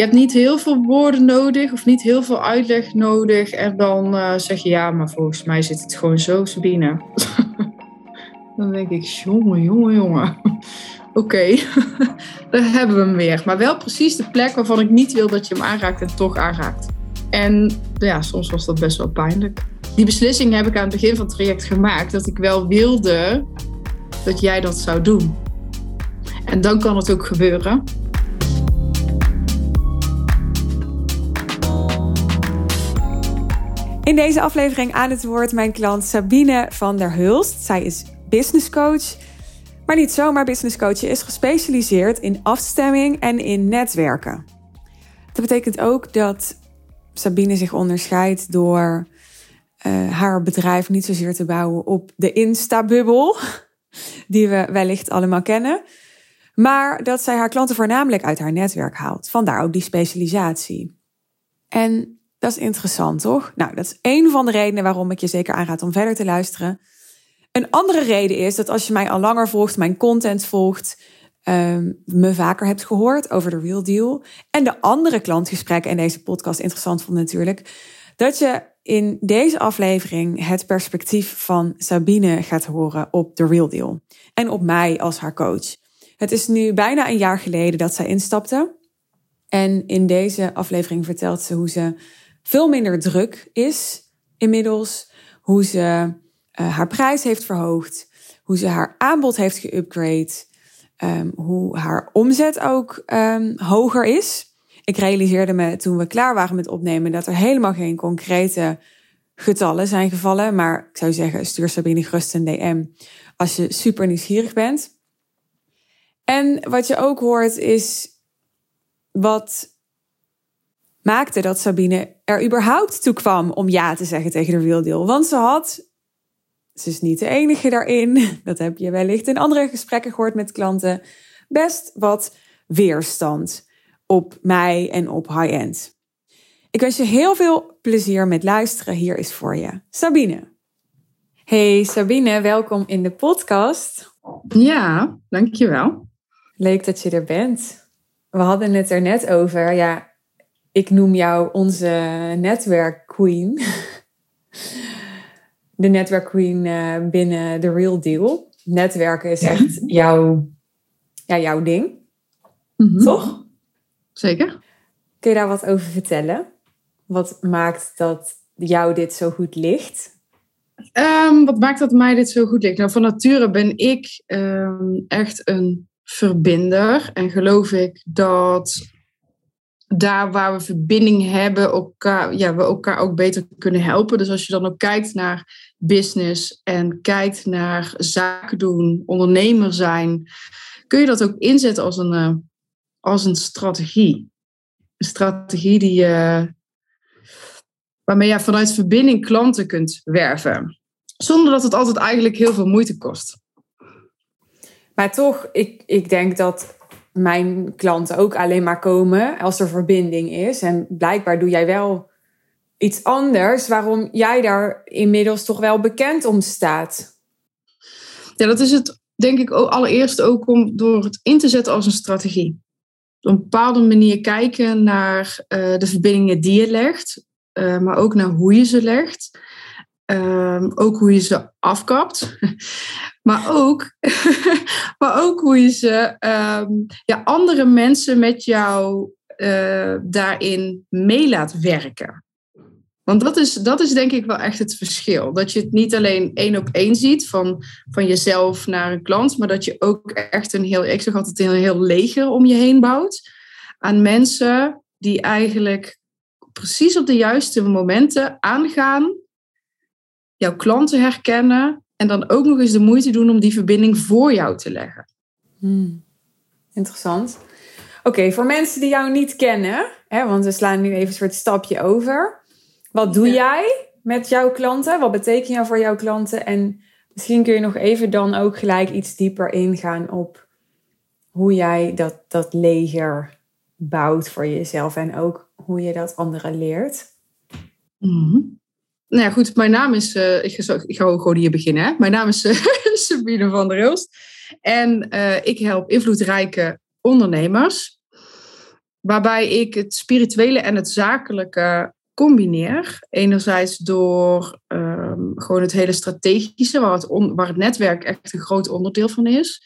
Je hebt niet heel veel woorden nodig of niet heel veel uitleg nodig. En dan uh, zeg je ja, maar volgens mij zit het gewoon zo, Sabine. dan denk ik, jongen, jongen, jongen. Oké, daar hebben we hem weer. Maar wel precies de plek waarvan ik niet wil dat je hem aanraakt en toch aanraakt. En ja, soms was dat best wel pijnlijk. Die beslissing heb ik aan het begin van het traject gemaakt. Dat ik wel wilde dat jij dat zou doen. En dan kan het ook gebeuren. In deze aflevering aan het woord mijn klant Sabine van der Hulst. Zij is business coach, maar niet zomaar business coach. Ze is gespecialiseerd in afstemming en in netwerken. Dat betekent ook dat Sabine zich onderscheidt door uh, haar bedrijf niet zozeer te bouwen op de Insta-bubbel, die we wellicht allemaal kennen, maar dat zij haar klanten voornamelijk uit haar netwerk haalt. Vandaar ook die specialisatie. En dat is interessant, toch? Nou, dat is één van de redenen waarom ik je zeker aanraad om verder te luisteren. Een andere reden is dat als je mij al langer volgt, mijn content volgt, um, me vaker hebt gehoord over de Real Deal. En de andere klantgesprekken in deze podcast interessant vond natuurlijk. Dat je in deze aflevering het perspectief van Sabine gaat horen op de Real Deal. En op mij als haar coach. Het is nu bijna een jaar geleden dat zij instapte. En in deze aflevering vertelt ze hoe ze veel minder druk is inmiddels. Hoe ze uh, haar prijs heeft verhoogd. Hoe ze haar aanbod heeft geupgrade. Um, hoe haar omzet ook um, hoger is. Ik realiseerde me toen we klaar waren met opnemen dat er helemaal geen concrete getallen zijn gevallen. Maar ik zou zeggen, stuur Sabine gerust een DM als je super nieuwsgierig bent. En wat je ook hoort is wat maakte dat Sabine er überhaupt toe kwam om ja te zeggen tegen de Real Deal. Want ze had, ze is niet de enige daarin, dat heb je wellicht in andere gesprekken gehoord met klanten, best wat weerstand op mij en op high-end. Ik wens je heel veel plezier met luisteren. Hier is voor je Sabine. Hey Sabine, welkom in de podcast. Ja, dankjewel. Leuk dat je er bent. We hadden het er net over. Ja, ik noem jou onze netwerkqueen. De netwerkqueen uh, binnen The Real Deal. Netwerken is echt jouw, ja, jouw ding. Mhm. Toch? Zeker. Kun je daar wat over vertellen? Wat maakt dat jou dit zo goed ligt? Um, wat maakt dat mij dit zo goed ligt? Nou, van nature ben ik um, echt een verbinder. En geloof ik dat daar waar we verbinding hebben, elkaar, ja, we elkaar ook beter kunnen helpen. Dus als je dan ook kijkt naar business en kijkt naar zaken doen, ondernemer zijn, kun je dat ook inzetten als een, uh, als een strategie. Een strategie die, uh, waarmee je vanuit verbinding klanten kunt werven. Zonder dat het altijd eigenlijk heel veel moeite kost. Maar toch, ik, ik denk dat mijn klanten ook alleen maar komen als er verbinding is. En blijkbaar doe jij wel iets anders, waarom jij daar inmiddels toch wel bekend om staat. Ja, dat is het denk ik ook allereerst ook om door het in te zetten als een strategie. Op een bepaalde manier kijken naar uh, de verbindingen die je legt, uh, maar ook naar hoe je ze legt. Um, ook hoe je ze afkapt. maar, ook, maar ook hoe je ze um, ja, andere mensen met jou uh, daarin mee laat werken. Want dat is, dat is denk ik wel echt het verschil. Dat je het niet alleen één op één ziet van, van jezelf naar een klant, maar dat je ook echt een heel, ik zeg altijd, een heel leger om je heen bouwt. Aan mensen die eigenlijk precies op de juiste momenten aangaan jouw klanten herkennen en dan ook nog eens de moeite doen om die verbinding voor jou te leggen. Hmm. Interessant. Oké, voor mensen die jou niet kennen, hè, want we slaan nu even een soort stapje over. Wat doe jij met jouw klanten? Wat betekent jou voor jouw klanten? En misschien kun je nog even dan ook gelijk iets dieper ingaan op hoe jij dat, dat leger bouwt voor jezelf en ook hoe je dat anderen leert. Mm nou ja, goed, mijn naam is, uh, ik, ga, ik ga gewoon hier beginnen. Hè? Mijn naam is uh, Sabine van der Hulst. En uh, ik help invloedrijke ondernemers waarbij ik het spirituele en het zakelijke combineer. Enerzijds door ehm, gewoon het hele strategische, waar het, waar het netwerk echt een groot onderdeel van is.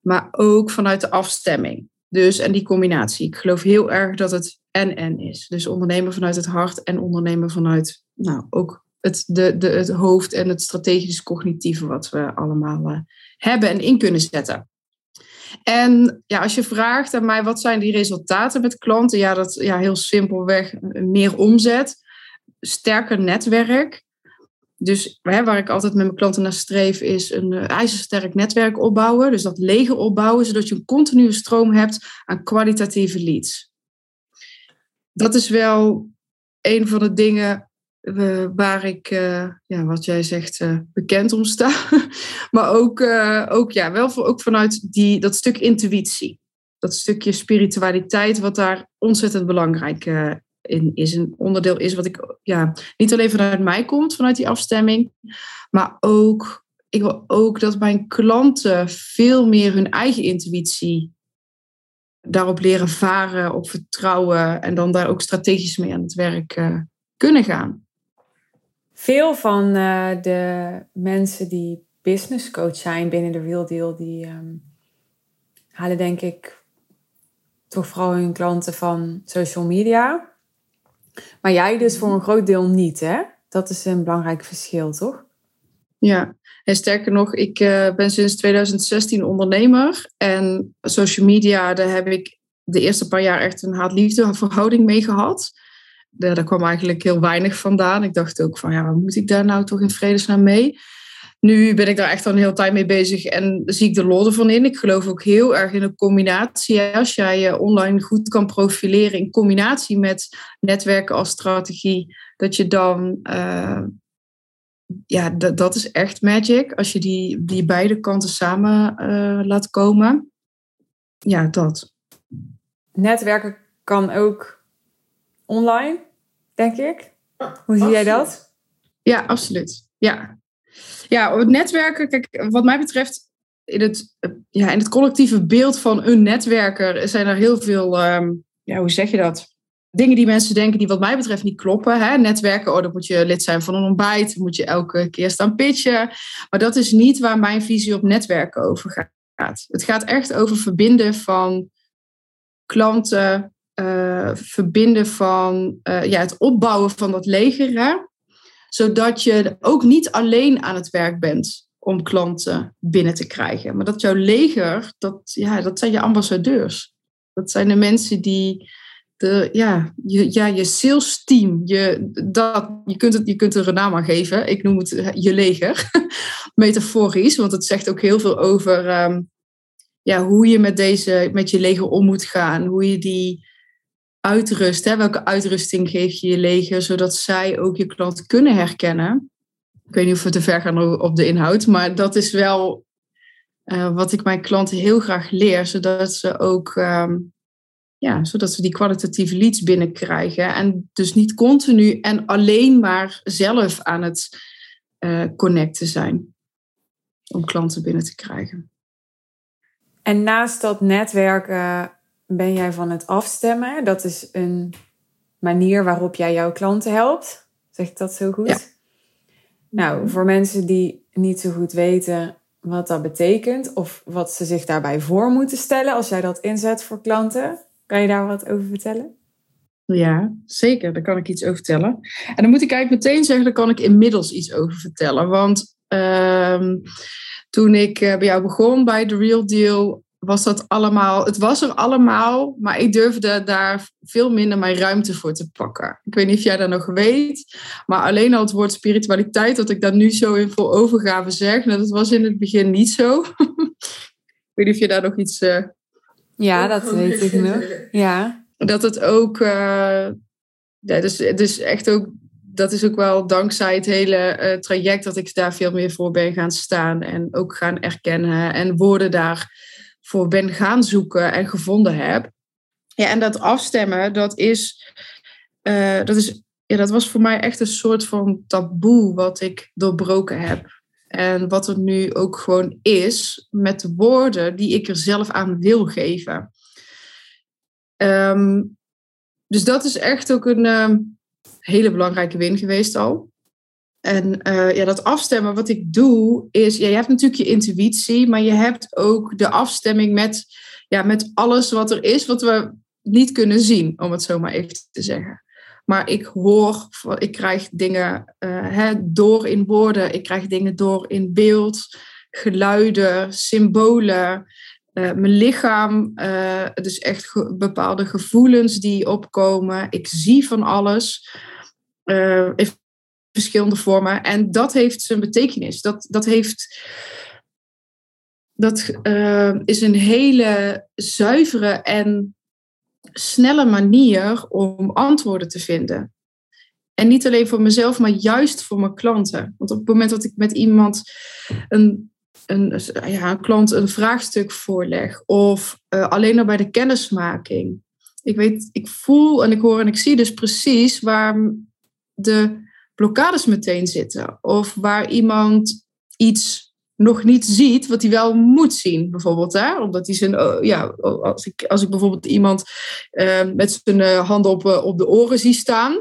Maar ook vanuit de afstemming. Dus, en die combinatie. Ik geloof heel erg dat het en-en is. Dus ondernemen vanuit het hart en ondernemen vanuit, nou, ook het, de, de, het hoofd en het strategisch cognitieve wat we allemaal uh, hebben en in kunnen zetten. En ja, als je vraagt aan mij wat zijn die resultaten met klanten, ja, dat ja, heel simpelweg meer omzet, sterker netwerk. Dus hè, waar ik altijd met mijn klanten naar streef, is een uh, ijzersterk netwerk opbouwen. Dus dat leger opbouwen, zodat je een continue stroom hebt aan kwalitatieve leads. Dat is wel een van de dingen waar ik, uh, ja, wat jij zegt, uh, bekend om sta. maar ook, uh, ook, ja, wel voor, ook vanuit die, dat stuk intuïtie. Dat stukje spiritualiteit, wat daar ontzettend belangrijk in is. Een onderdeel is wat ik, ja, niet alleen vanuit mij komt, vanuit die afstemming. Maar ook, ik wil ook dat mijn klanten veel meer hun eigen intuïtie daarop leren varen, op vertrouwen. En dan daar ook strategisch mee aan het werk kunnen gaan. Veel van uh, de mensen die business coach zijn binnen de Real Deal, die um, halen denk ik toch vooral hun klanten van social media. Maar jij dus voor een groot deel niet, hè? Dat is een belangrijk verschil, toch? Ja, en sterker nog, ik uh, ben sinds 2016 ondernemer. En social media, daar heb ik de eerste paar jaar echt een haat-liefde verhouding mee gehad daar kwam eigenlijk heel weinig vandaan. Ik dacht ook van, ja, moet ik daar nou toch in vredesnaam mee? Nu ben ik daar echt al een hele tijd mee bezig en zie ik de lol ervan in. Ik geloof ook heel erg in een combinatie. Als jij je online goed kan profileren in combinatie met netwerken als strategie, dat je dan, uh, ja, dat is echt magic. Als je die, die beide kanten samen uh, laat komen. Ja, dat. Netwerken kan ook online, denk ik. Hoe zie jij dat? Ja, absoluut. Ja. ja, het netwerken, kijk, wat mij betreft, in het, ja, in het collectieve beeld van een netwerker zijn er heel veel, ehm, ja, hoe zeg je dat? Dingen die mensen denken die wat mij betreft niet kloppen. Hè? Netwerken, oh, dan moet je lid zijn van een ontbijt, dan moet je elke keer staan pitchen. Maar dat is niet waar mijn visie op netwerken over gaat. Het gaat echt over verbinden van klanten, uh, verbinden van uh, ja, het opbouwen van dat leger. Zodat je ook niet alleen aan het werk bent om klanten binnen te krijgen. Maar dat jouw leger, dat, ja, dat zijn je ambassadeurs. Dat zijn de mensen die de, ja, je, ja, je sales team, je, dat, je, kunt het, je kunt er een naam aan geven. Ik noem het je leger, metaforisch, want het zegt ook heel veel over um, ja, hoe je met, deze, met je leger om moet gaan. Hoe je die uitrust. Hè? Welke uitrusting geef je je leger, zodat zij ook je klant kunnen herkennen. Ik weet niet of we te ver gaan op de inhoud, maar dat is wel uh, wat ik mijn klanten heel graag leer, zodat ze ook um, ja, zodat ze die kwalitatieve leads binnenkrijgen. En dus niet continu en alleen maar zelf aan het uh, connecten zijn om klanten binnen te krijgen. En naast dat netwerken ben jij van het afstemmen. Dat is een manier waarop jij jouw klanten helpt. Zeg ik dat zo goed? Ja. Nou, voor mensen die niet zo goed weten wat dat betekent of wat ze zich daarbij voor moeten stellen als jij dat inzet voor klanten, kan je daar wat over vertellen? Ja, zeker. Daar kan ik iets over vertellen. En dan moet ik eigenlijk meteen zeggen, daar kan ik inmiddels iets over vertellen. Want uh, toen ik eh, bij jou begon bij The Real Deal, was dat allemaal, het was er allemaal, maar ik durfde daar veel minder mijn ruimte voor te pakken. Ik weet niet of jij dat nog weet, maar alleen al het woord spiritualiteit, dat ik dat nu zo in vol overgave zeg, nou, dat was in het begin niet zo. ik weet niet of je daar nog iets. Uh, ja, dat weet ik nog. Ja. Dat het ook, uh, ja, dus, dus echt ook dat is ook wel dankzij het hele uh, traject dat ik daar veel meer voor ben gaan staan en ook gaan erkennen en woorden daar voor ben gaan zoeken en gevonden heb. Ja, en dat afstemmen, dat is, uh, dat is ja, dat was voor mij echt een soort van taboe wat ik doorbroken heb. En wat het nu ook gewoon is met de woorden die ik er zelf aan wil geven. Ehm, dus dat is echt ook een ehm, hele belangrijke win geweest al. En uh, ja, dat afstemmen, wat ik doe, is, ja, je hebt natuurlijk je intuïtie, maar je hebt ook de afstemming met, ja, met alles wat er is, wat we niet kunnen zien, om het zo maar even te zeggen. Maar ik hoor, ik krijg dingen uh, hè, door in woorden, ik krijg dingen door in beeld, geluiden, symbolen. Uh, mijn lichaam, dus echt bepaalde gevoelens die opkomen. Ik zie van alles. Verschillende vormen. En dat heeft zijn betekenis. Dat, dat heeft. Dat is een hele zuivere en snelle manier om antwoorden te vinden. En niet alleen voor mezelf, maar juist voor mijn klanten. Want op het moment dat ik met iemand een, een, ja, een klant een vraagstuk voorleg, of uh, alleen al bij de kennismaking. Ik weet, ik voel en ik hoor en ik zie dus precies waar de blokkades meteen zitten. Of waar iemand iets nog niet ziet wat hij wel moet zien, bijvoorbeeld. Hè? Omdat hij zijn, oh, ja, als, ik, als ik bijvoorbeeld iemand uh, met zijn uh, handen op, op de oren zie staan,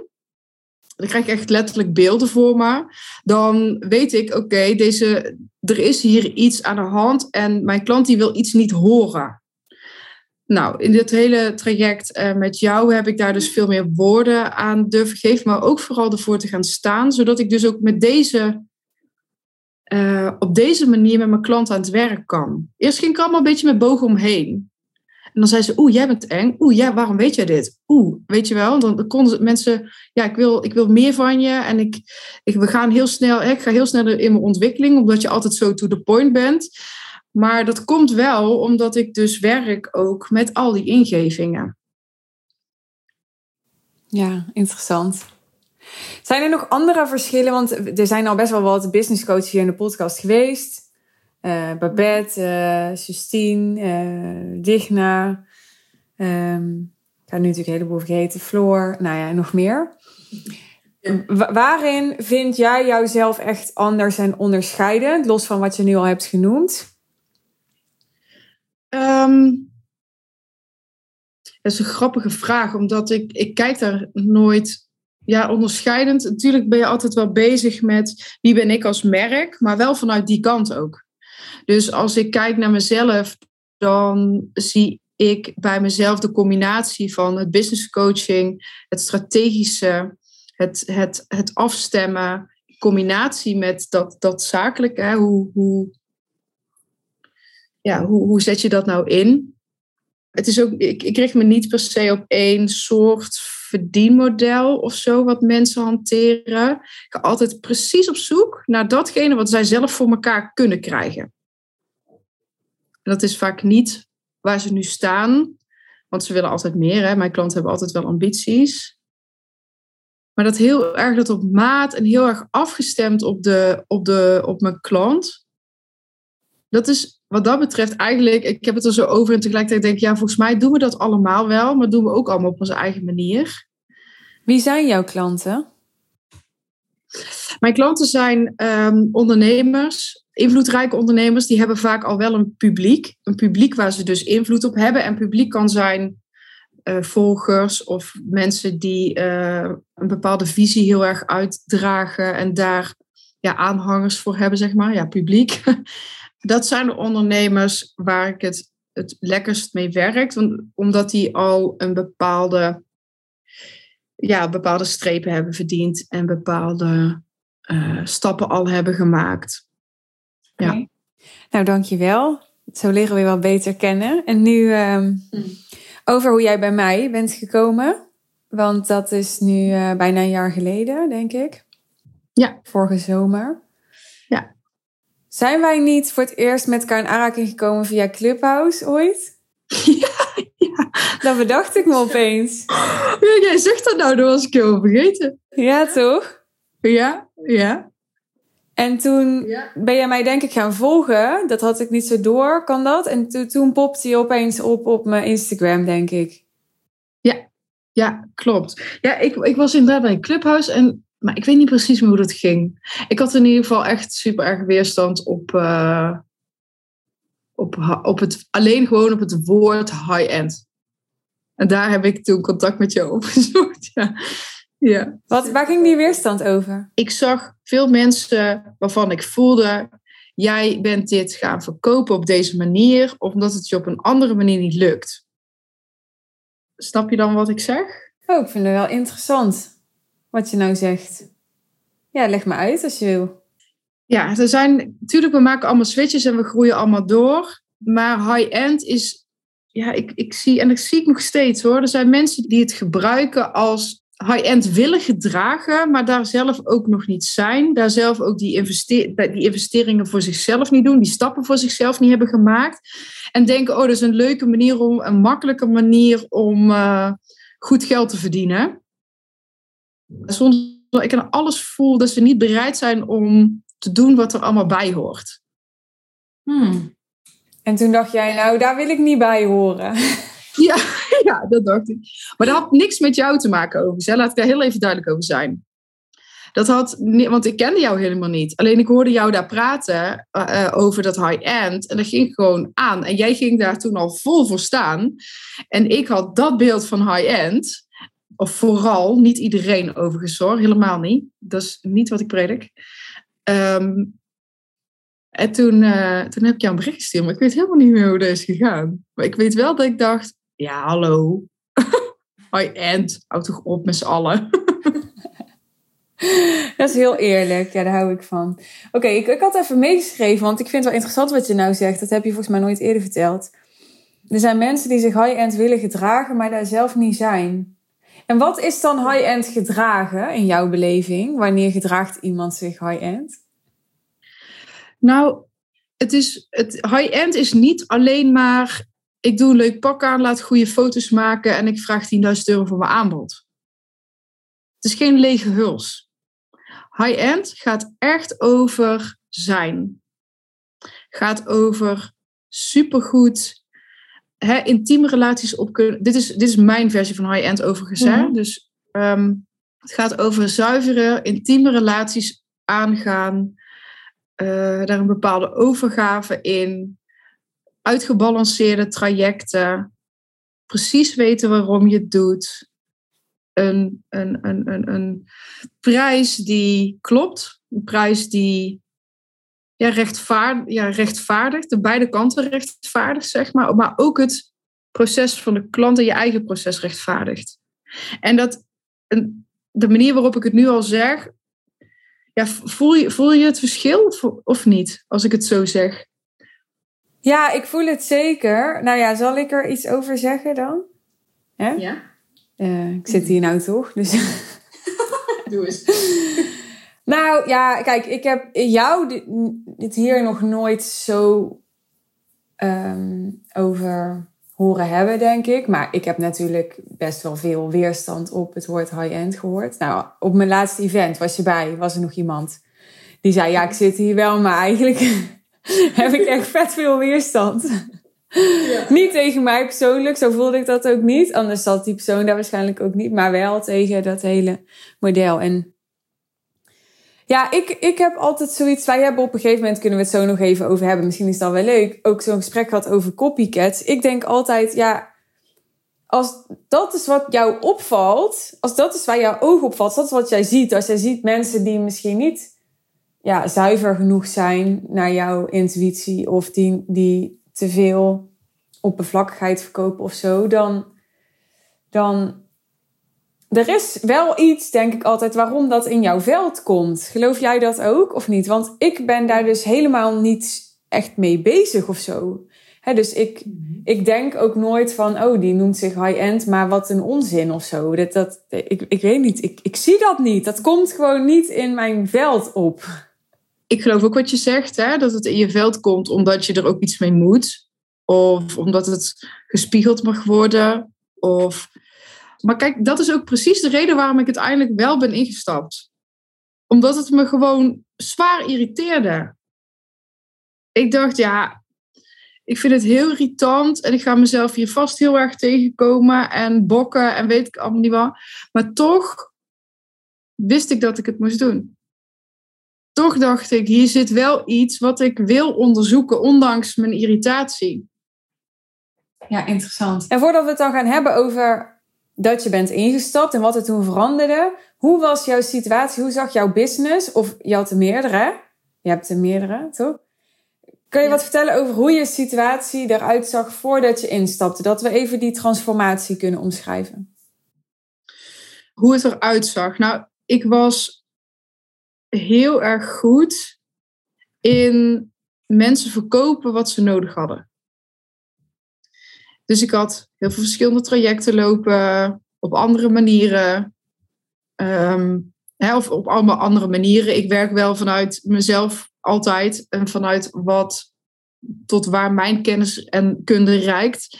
dan krijg ik echt letterlijk beelden voor me. Dan weet ik, oké, deze er is hier iets aan de hand en mijn klant die wil iets niet horen. Nou, in dit hele traject uh, met jou heb ik daar dus veel meer woorden aan durven geven, maar ook vooral ervoor te gaan staan, zodat ik dus ook met deze uh, op deze manier met mijn klant aan het werk kan. Eerst ging ik allemaal een beetje met bogen omheen. En dan zei ze, oeh, jij bent eng. Oeh, ja, waarom weet jij dit? Oeh, weet je wel? Dan konden mensen, ja, ik wil, ik wil meer van je. En ik, ik, we gaan heel snel, ik ga heel snel in mijn ontwikkeling, omdat je altijd zo to the point bent. Maar dat komt wel omdat ik dus werk ook met al die ingevingen. Ja, interessant. Zijn er nog andere verschillen? Want er zijn al best wel wat business coaches hier in de podcast geweest. Uh, Babette, uh, Justine, uh, Digna. Um, ik ga nu natuurlijk een heleboel vergeten. Floor, nou ja, nog meer. Ja. Waarin vind jij jouzelf echt anders en onderscheidend? Los van wat je nu al hebt genoemd. Um, dat is een grappige vraag, omdat ik, ik kijk daar nooit ja, onderscheidend. Natuurlijk ben je altijd wel bezig met wie ben ik als merk, maar wel vanuit die kant ook. Dus als ik kijk naar mezelf, dan zie ik bij mezelf de combinatie van het business coaching, het strategische, het, het, het afstemmen, combinatie met dat, dat zakelijke. Hè? Hoe, hoe, ja, hoe, hoe zet je dat nou in? Het is ook, ik, ik richt me niet per se op één soort verdienmodel of zo wat mensen hanteren. Ik ga altijd precies op zoek naar datgene wat zij zelf voor elkaar kunnen krijgen. En dat is vaak niet waar ze nu staan, want ze willen altijd meer. Hè? Mijn klanten hebben altijd wel ambities. Maar dat heel erg dat op maat en heel erg afgestemd op, de, op, de, op mijn klant. Dat is wat dat betreft eigenlijk, ik heb het er zo over en tegelijkertijd denk ik, ja, volgens mij doen we dat allemaal wel, maar doen we ook allemaal op onze eigen manier. Wie zijn jouw klanten? Mijn klanten zijn um, ondernemers, invloedrijke ondernemers, die hebben vaak al wel een publiek. Een publiek waar ze dus invloed op hebben. En publiek kan zijn uh, volgers of mensen die uh, een bepaalde visie heel erg uitdragen en daar ja, aanhangers voor hebben, zeg maar. Ja, publiek. dat zijn de ondernemers waar ik het het lekkerst mee werk, omdat die al een bepaalde, ja, bepaalde strepen hebben verdiend en bepaalde uh, stappen al hebben gemaakt. Ja. Okay. Nou, dankjewel. Zo leren we je wel beter kennen. En nu um, mm. over hoe jij bij mij bent gekomen. Want dat is nu uh, bijna een jaar geleden, denk ik. Ja. Vorige zomer. Zijn wij niet voor het eerst met elkaar in aanraking gekomen via Clubhouse ooit? Ja, ja. Dat bedacht ik me opeens. Ja, jij zegt dat nou, dat was ik heel vergeten. Ja, toch? Ja, ja. En toen ja. ben jij mij denk ik gaan volgen. Dat had ik niet zo door, kan dat? En to toen popte je opeens op op mijn Instagram, denk ik. Ja, ja klopt. Ja, ik, ik was inderdaad bij clubhuis en maar ik weet niet precies meer hoe dat ging. Ik had in ieder geval echt super erg weerstand op, uh, op, op het, alleen gewoon op het woord high-end. En daar heb ik toen contact met jou opgezocht. Ja. Ja. Wat, waar ging die weerstand over? Ik zag veel mensen waarvan ik voelde, jij bent dit gaan verkopen op deze manier, omdat het je op een andere manier niet lukt. Snap je dan wat ik zeg? Oh, ik vind het wel interessant wat je nou zegt. Ja, leg me uit als je wil. Ja, er zijn natuurlijk, we maken allemaal switches en we groeien allemaal door. Maar high-end is, ja, ik, ik zie, en dat zie ik nog steeds hoor. Er zijn mensen die het gebruiken als high-end willen gedragen, maar daar zelf ook nog niet zijn. Daar zelf ook die, die investeringen voor zichzelf niet doen, die stappen voor zichzelf niet hebben gemaakt. En denken, oh, dat is een leuke manier om, een makkelijke manier om uh, goed geld te verdienen. Zonder ik aan alles voel dat ze niet bereid zijn om te doen wat er allemaal bij hoort. Hmm. En toen dacht jij, nou, daar wil ik niet bij horen. Ja, ja, dat dacht ik. Maar dat had niks met jou te maken overigens. Laat ik daar heel even duidelijk over zijn. Dat had, want ik kende jou helemaal niet. Alleen ik hoorde jou daar praten uh, over dat high-end. En dat ging gewoon aan. En jij ging daar toen al vol voor staan. En ik had dat beeld van high-end. Of vooral, niet iedereen overigens hoor. Helemaal niet. Dat is niet wat ik predik. Um, en toen, uh, toen heb ik jou een bericht gestuurd. Maar ik weet helemaal niet meer hoe dat is gegaan. Maar ik weet wel dat ik dacht ja, hallo. High-end, houd toch op met z'n allen. Dat is heel eerlijk. Ja, daar hou ik van. Oké, ik, ik had even meegeschreven, want ik vind het wel interessant wat je nou zegt. Dat heb je volgens mij nooit eerder verteld. Er zijn mensen die zich high-end willen gedragen, maar daar zelf niet zijn. En wat is dan high-end gedragen in jouw beleving? Wanneer gedraagt iemand zich high-end? Nou, het is, het high-end is niet alleen maar ik doe een leuk pak aan, laat goede foto's maken en ik vraag 10.000 euro voor mijn aanbod. Het is geen lege huls. High-end gaat echt over zijn. Gaat over supergoed hè, intieme relaties op kunnen. Dit is, dit is mijn versie van high-end overigens. Mm Dus um, het gaat over zuivere, intieme relaties aangaan. Uh, daar een bepaalde overgave in uitgebalanceerde trajecten, precies weten waarom je het doet, een, een, een, een, een prijs die klopt, een prijs die ja, rechtvaard, ja, rechtvaardigt, de beide kanten rechtvaardigt, zeg maar, maar ook het proces van de klant en je eigen proces rechtvaardigt. En dat, de manier waarop ik het nu al zeg, ja, voel, je, voel je het verschil of, of niet, als ik het zo zeg? Ja, ik voel het zeker. Nou ja, zal ik er iets over zeggen dan? Hè? Ja. Uh, ik zit hier nou toch, dus... Doe eens. Nou ja, kijk, ik heb jou dit, hier nog nooit zo um, over horen hebben, denk ik. Maar ik heb natuurlijk best wel veel weerstand op het woord high-end gehoord. Nou, op mijn laatste event was je bij, was er nog iemand die zei: Ja, ik zit hier wel, maar eigenlijk heb ik echt vet veel weerstand. Ja. niet tegen mij persoonlijk, zo voelde ik dat ook niet. Anders zat die persoon daar waarschijnlijk ook niet, maar wel tegen dat hele model. En ja, ik, ik heb altijd zoiets. Wij hebben op een gegeven moment, kunnen we het zo nog even over hebben. Misschien is dat wel leuk. Ook zo'n gesprek gehad over copycats. Ik denk altijd, ja, als dat is wat jou opvalt, als dat is waar jouw oog opvalt, dat is wat jij ziet. Als jij ziet mensen die misschien niet ja, zuiver genoeg zijn naar jouw intuïtie of die, die te veel oppervlakkigheid verkopen of zo, dan, dan er is wel iets, denk ik altijd, waarom dat in jouw veld komt. Geloof jij dat ook of niet? Want ik ben daar dus helemaal niet echt mee bezig of zo. dus ik, mhm. ik denk ook nooit van, oh, die noemt zich high-end, maar wat een onzin of zo. Dat, dat, ik, ik weet niet, ik, ik zie dat niet. Dat komt gewoon niet in mijn veld op ik geloof ook wat je zegt, hè, dat het in je veld komt omdat je er ook iets mee moet. Of omdat het gespiegeld mag worden. Of... Maar kijk, dat is ook precies de reden waarom ik uiteindelijk wel ben ingestapt. Omdat het me gewoon zwaar irriteerde. Ik dacht, ja, ik vind het heel irritant en ik ga mezelf hier vast heel erg tegenkomen en bokken en weet ik allemaal niet wat. Maar toch wist ik dat ik het moest doen toch dacht ik, hier zit wel iets wat ik wil onderzoeken, ondanks mijn irritatie. Ja, interessant. En voordat we het dan gaan hebben over dat je bent ingestapt en wat er toen veranderde. Hoe was jouw situatie? Hoe zag jouw business? Of je had er meerdere. Je hebt er meerdere, toch? Kun je wat vertellen over hoe je situatie eruit zag voordat je instapte? Dat we even die transformatie kunnen omschrijven. Hoe het eruit zag? Nou, ik was heel erg goed in mensen verkopen wat ze nodig hadden. Dus ik had heel veel verschillende trajecten lopen op andere manieren. Ehm, hè, of op allemaal andere manieren. Ik werk wel vanuit mezelf altijd en vanuit wat tot waar mijn kennis en kunde reikt.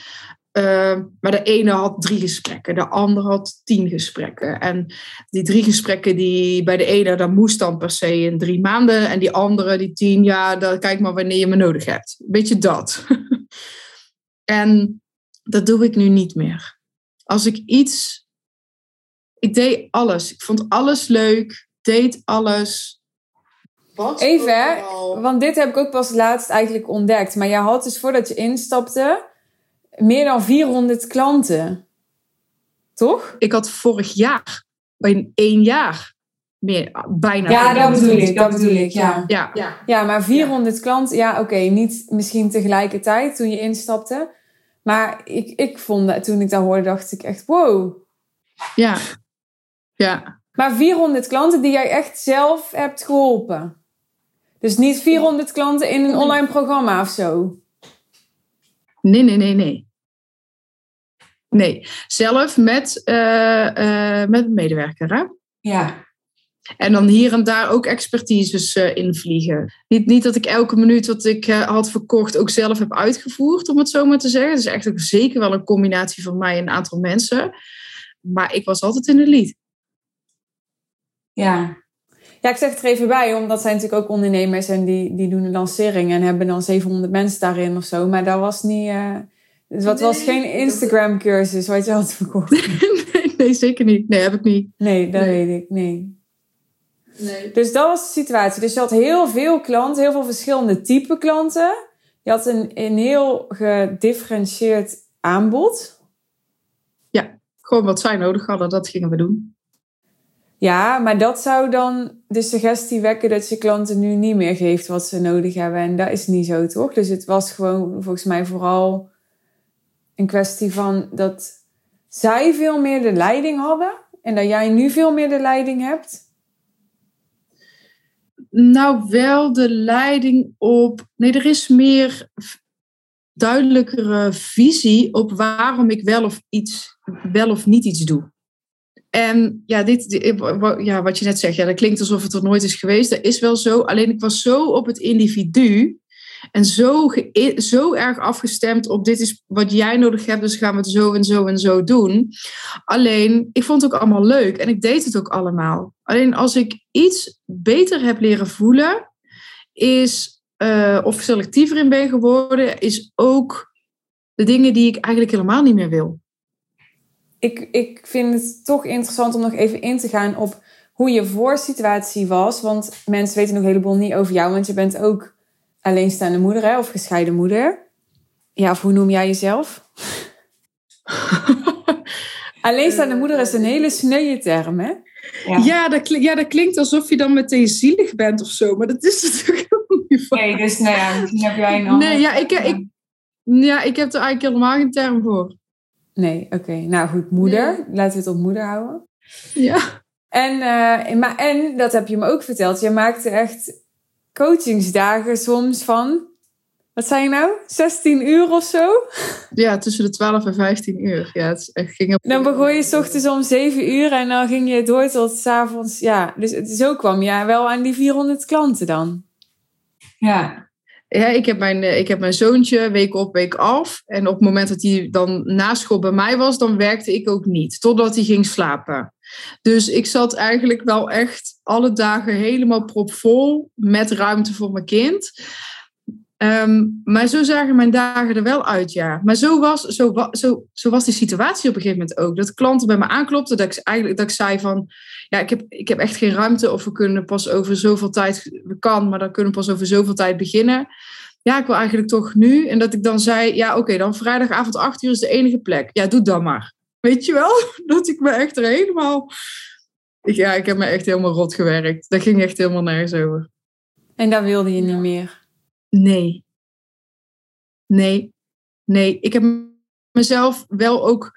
Ehm, maar de ene had drie gesprekken, de andere had tien gesprekken. En die drie gesprekken, die bij de ene, dat moest dan per se in drie maanden. En die andere, die tien, ja, dan kijk maar wanneer je me nodig hebt. Beetje dat. en dat doe ik nu niet meer. Als ik iets. Ik deed alles. Ik vond alles leuk. Deed alles. Even, want dit heb ik ook pas laatst eigenlijk ontdekt. Maar jij had dus voordat je instapte meer dan 400 klanten. Toch? Ik had vorig jaar, in één jaar, meer, bijna. Ja, dat bedoel ik, dat bedoel ik, ja. Ja, ja. ja maar 400 klanten, ja oké, niet misschien tegelijkertijd toen je instapte. Maar ik, ik vond dat toen ik dat hoorde, dacht ik echt, wow. Ja, ja. Maar 400 klanten die jij echt zelf hebt geholpen. Dus niet 400 klanten in een online programma of zo. Nee, nee, nee, nee. Nee, zelf met, uh, uh, met een medewerker. Hè? Ja. En dan hier en daar ook expertises uh, invliegen. Niet, niet dat ik elke minuut wat ik had verkocht ook zelf heb uitgevoerd, om het zo maar te zeggen. Het is echt ook zeker wel een combinatie van mij en een aantal mensen. Maar ik was altijd in de lead. Ja. Ja, ik zeg het er even bij, omdat zijn natuurlijk ook ondernemers en die, die doen een lancering en hebben dan 700 mensen daarin of zo. Maar dat was niet. Uh, het was geen Instagram-cursus wat je had verkocht. nee, nee, zeker niet. Nee, heb ik niet. Nee, dat weet ik. Nee. Nee. Dus dat was de situatie. Dus je had heel veel klanten, heel veel verschillende type klanten. Je had een, een heel gedifferentieerd aanbod. Ja, gewoon wat zij nodig hadden, dat gingen we doen. Ja, maar dat zou dan de suggestie wekken dat je klanten nu niet meer geeft wat ze nodig hebben. En dat is niet zo, toch? Dus het was gewoon volgens mij vooral een kwestie van dat zij veel meer de leiding hadden en dat jij nu veel meer de leiding hebt. Nou, wel de leiding op. Nee, er is meer duidelijkere visie op waarom ik wel of, iets, wel of niet iets doe. En ja, dit, ja, wat je net zegt, ja, dat klinkt alsof het er nooit is geweest. Dat is wel zo. Alleen ik was zo op het individu en zo, zo erg afgestemd op dit is wat jij nodig hebt, dus gaan we het zo en zo en zo doen. Alleen, ik vond het ook allemaal leuk en ik deed het ook allemaal. Alleen als ik iets beter heb leren voelen, is, uh, of selectiever in ben geworden, is ook de dingen die ik eigenlijk helemaal niet meer wil ik, ik vind het toch interessant om nog even in te gaan op hoe je voorsituatie was. Want mensen weten nog een heleboel niet over jou, want je bent ook alleenstaande moeder hè, of gescheiden moeder. Ja, of hoe noem jij jezelf? alleenstaande moeder is een hele sneuwe term, hè? Ja, ja, dat klinkt, ja, dat klinkt alsof je dan meteen zielig bent of zo, maar dat is natuurlijk helemaal niet van. Nee, dus nou ja, misschien heb jij een andere... Nee, ja, ik, ik, ja, ik heb er eigenlijk helemaal geen term voor. Nee, oké. Nou goed, moeder. Laten we het op moeder houden. Ja. En, uh, maar, en, dat heb je me ook verteld, je maakte echt coachingsdagen soms van, wat zijn je nou, 16 uur of zo? Ja, tussen de 12 en 15 uur. Ja, het ging op... Dan begon je s ochtends om 7 uur en dan ging je door tot s avonds. Ja, dus zo kwam je wel aan die 400 klanten dan. Ja, ja, ik, heb mijn, eh, ik heb mijn zoontje week op, week af. En op het moment dat hij dan na school bij mij was, dan werkte ik ook niet. Totdat hij ging slapen. Dus ik zat eigenlijk wel echt alle dagen helemaal propvol met ruimte voor mijn kind. Ehm, maar zo zagen mijn dagen er wel uit, ja. Maar zo was, zo, zo, zo was die situatie op een gegeven moment ook. Dat klanten bij me aanklopten, dat ik, eigenlijk, dat ik zei van... Ja, ik heb, ik heb echt geen ruimte of we kunnen pas over zoveel tijd... We kan, maar dan kunnen we pas over zoveel tijd beginnen. ja, ik wil eigenlijk toch nu. En dat ik dan zei, ja, oké, dan vrijdagavond 8 uur is de enige plek. Ja, doe dan maar. Weet je wel? Dat ik me echt er helemaal... Ja, ik heb me echt helemaal rot gewerkt. Dat ging echt helemaal nergens over. En daar wilde je niet meer? Nee. Nee. Nee. Ik heb mezelf wel ook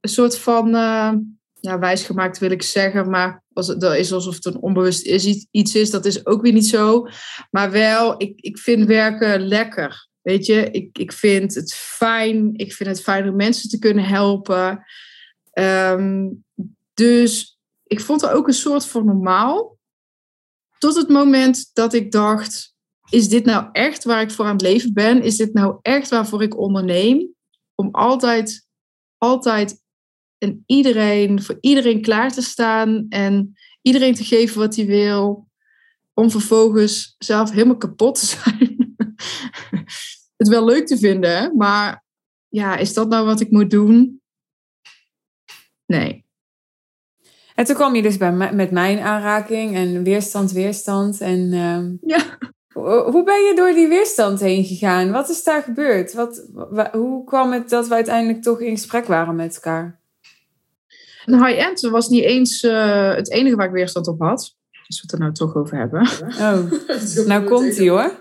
een soort van... Uh, ja, wijsgemaakt wil ik zeggen, maar als het, dat is alsof het een onbewust is, iets is, dat is ook weer niet zo. Maar wel, ik, ik vind werken lekker. Weet je, ik, ik vind het fijn. Ik vind het fijn om mensen te kunnen helpen. Ehm, dus ik vond er ook een soort van normaal. Tot het moment dat ik dacht: is dit nou echt waar ik voor aan het leven ben? Is dit nou echt waarvoor ik onderneem? Om altijd, altijd en iedereen, voor iedereen klaar te staan en iedereen te geven wat hij wil, om vervolgens zelf helemaal kapot te zijn. het wel leuk te vinden, maar ja, is dat nou wat ik moet doen? Nee. En toen kwam je dus bij met mijn aanraking en weerstand, weerstand. En uh, ja. Hoe ben je door die weerstand heen gegaan? Wat is daar gebeurd? Wat, hoe kwam het dat we uiteindelijk toch in gesprek waren met elkaar? Een high-end was niet eens uh, het enige waar ik weerstand op had. Als we het er nou toch over hebben. Oh, nou komt ie hoor.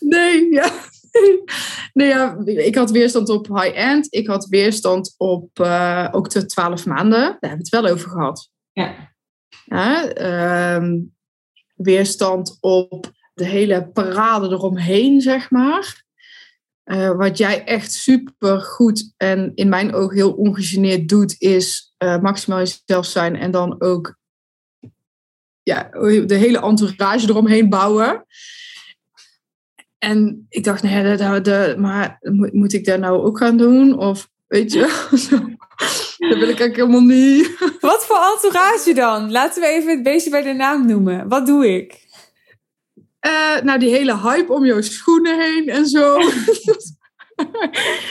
Nee, ja. Nee, ja, ik had weerstand op high-end. Ik had weerstand op uh, ook de 12 maanden. Daar hebben we het wel over gehad. Ja. ja ehm, weerstand op de hele parade eromheen, zeg maar. Uh, wat jij echt super goed en in mijn ogen heel ongegeneerd doet, is uh, maximaal jezelf zijn en dan ook ja, de hele entourage eromheen bouwen. En ik dacht, nee, de, de, maar moet ik dat nou ook gaan doen? Of weet je, dat wil ik eigenlijk helemaal niet. Wat voor entourage dan? Laten we even het beestje bij de naam noemen. Wat doe ik? Uh, nou, die hele hype om jouw schoenen heen en zo.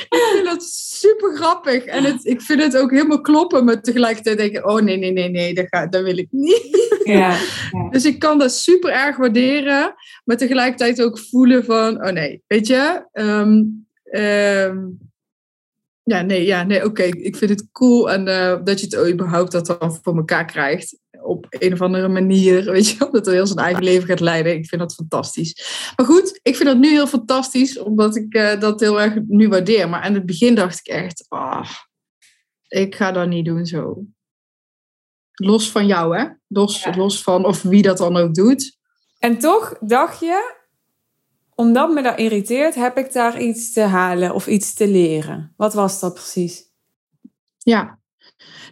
ik vind dat super grappig. En het, ik vind het ook helemaal kloppen, maar tegelijkertijd denk ik, oh nee, nee, nee, nee, dat, ga, dat wil ik niet. Ja, Dus ik kan dat super erg waarderen, maar tegelijkertijd ook voelen van, oh nee, weet je, um, ja, nee, ja, nee oké. Ik vind het cool en uh, dat je het überhaupt dat dan voor elkaar krijgt. Op een of andere manier, weet je Dat hij heel zijn eigen leven gaat leiden. Ik vind dat fantastisch. Maar goed, ik vind dat nu heel fantastisch, omdat ik uh, dat heel erg nu waardeer. Maar aan het begin dacht ik echt, ah, ik ga dat niet doen zo. Los van jou, hè? Los, los van of wie dat dan ook doet. En toch dacht je, omdat me dat irriteert, heb ik daar iets te halen of iets te leren. Wat was dat precies? Ja,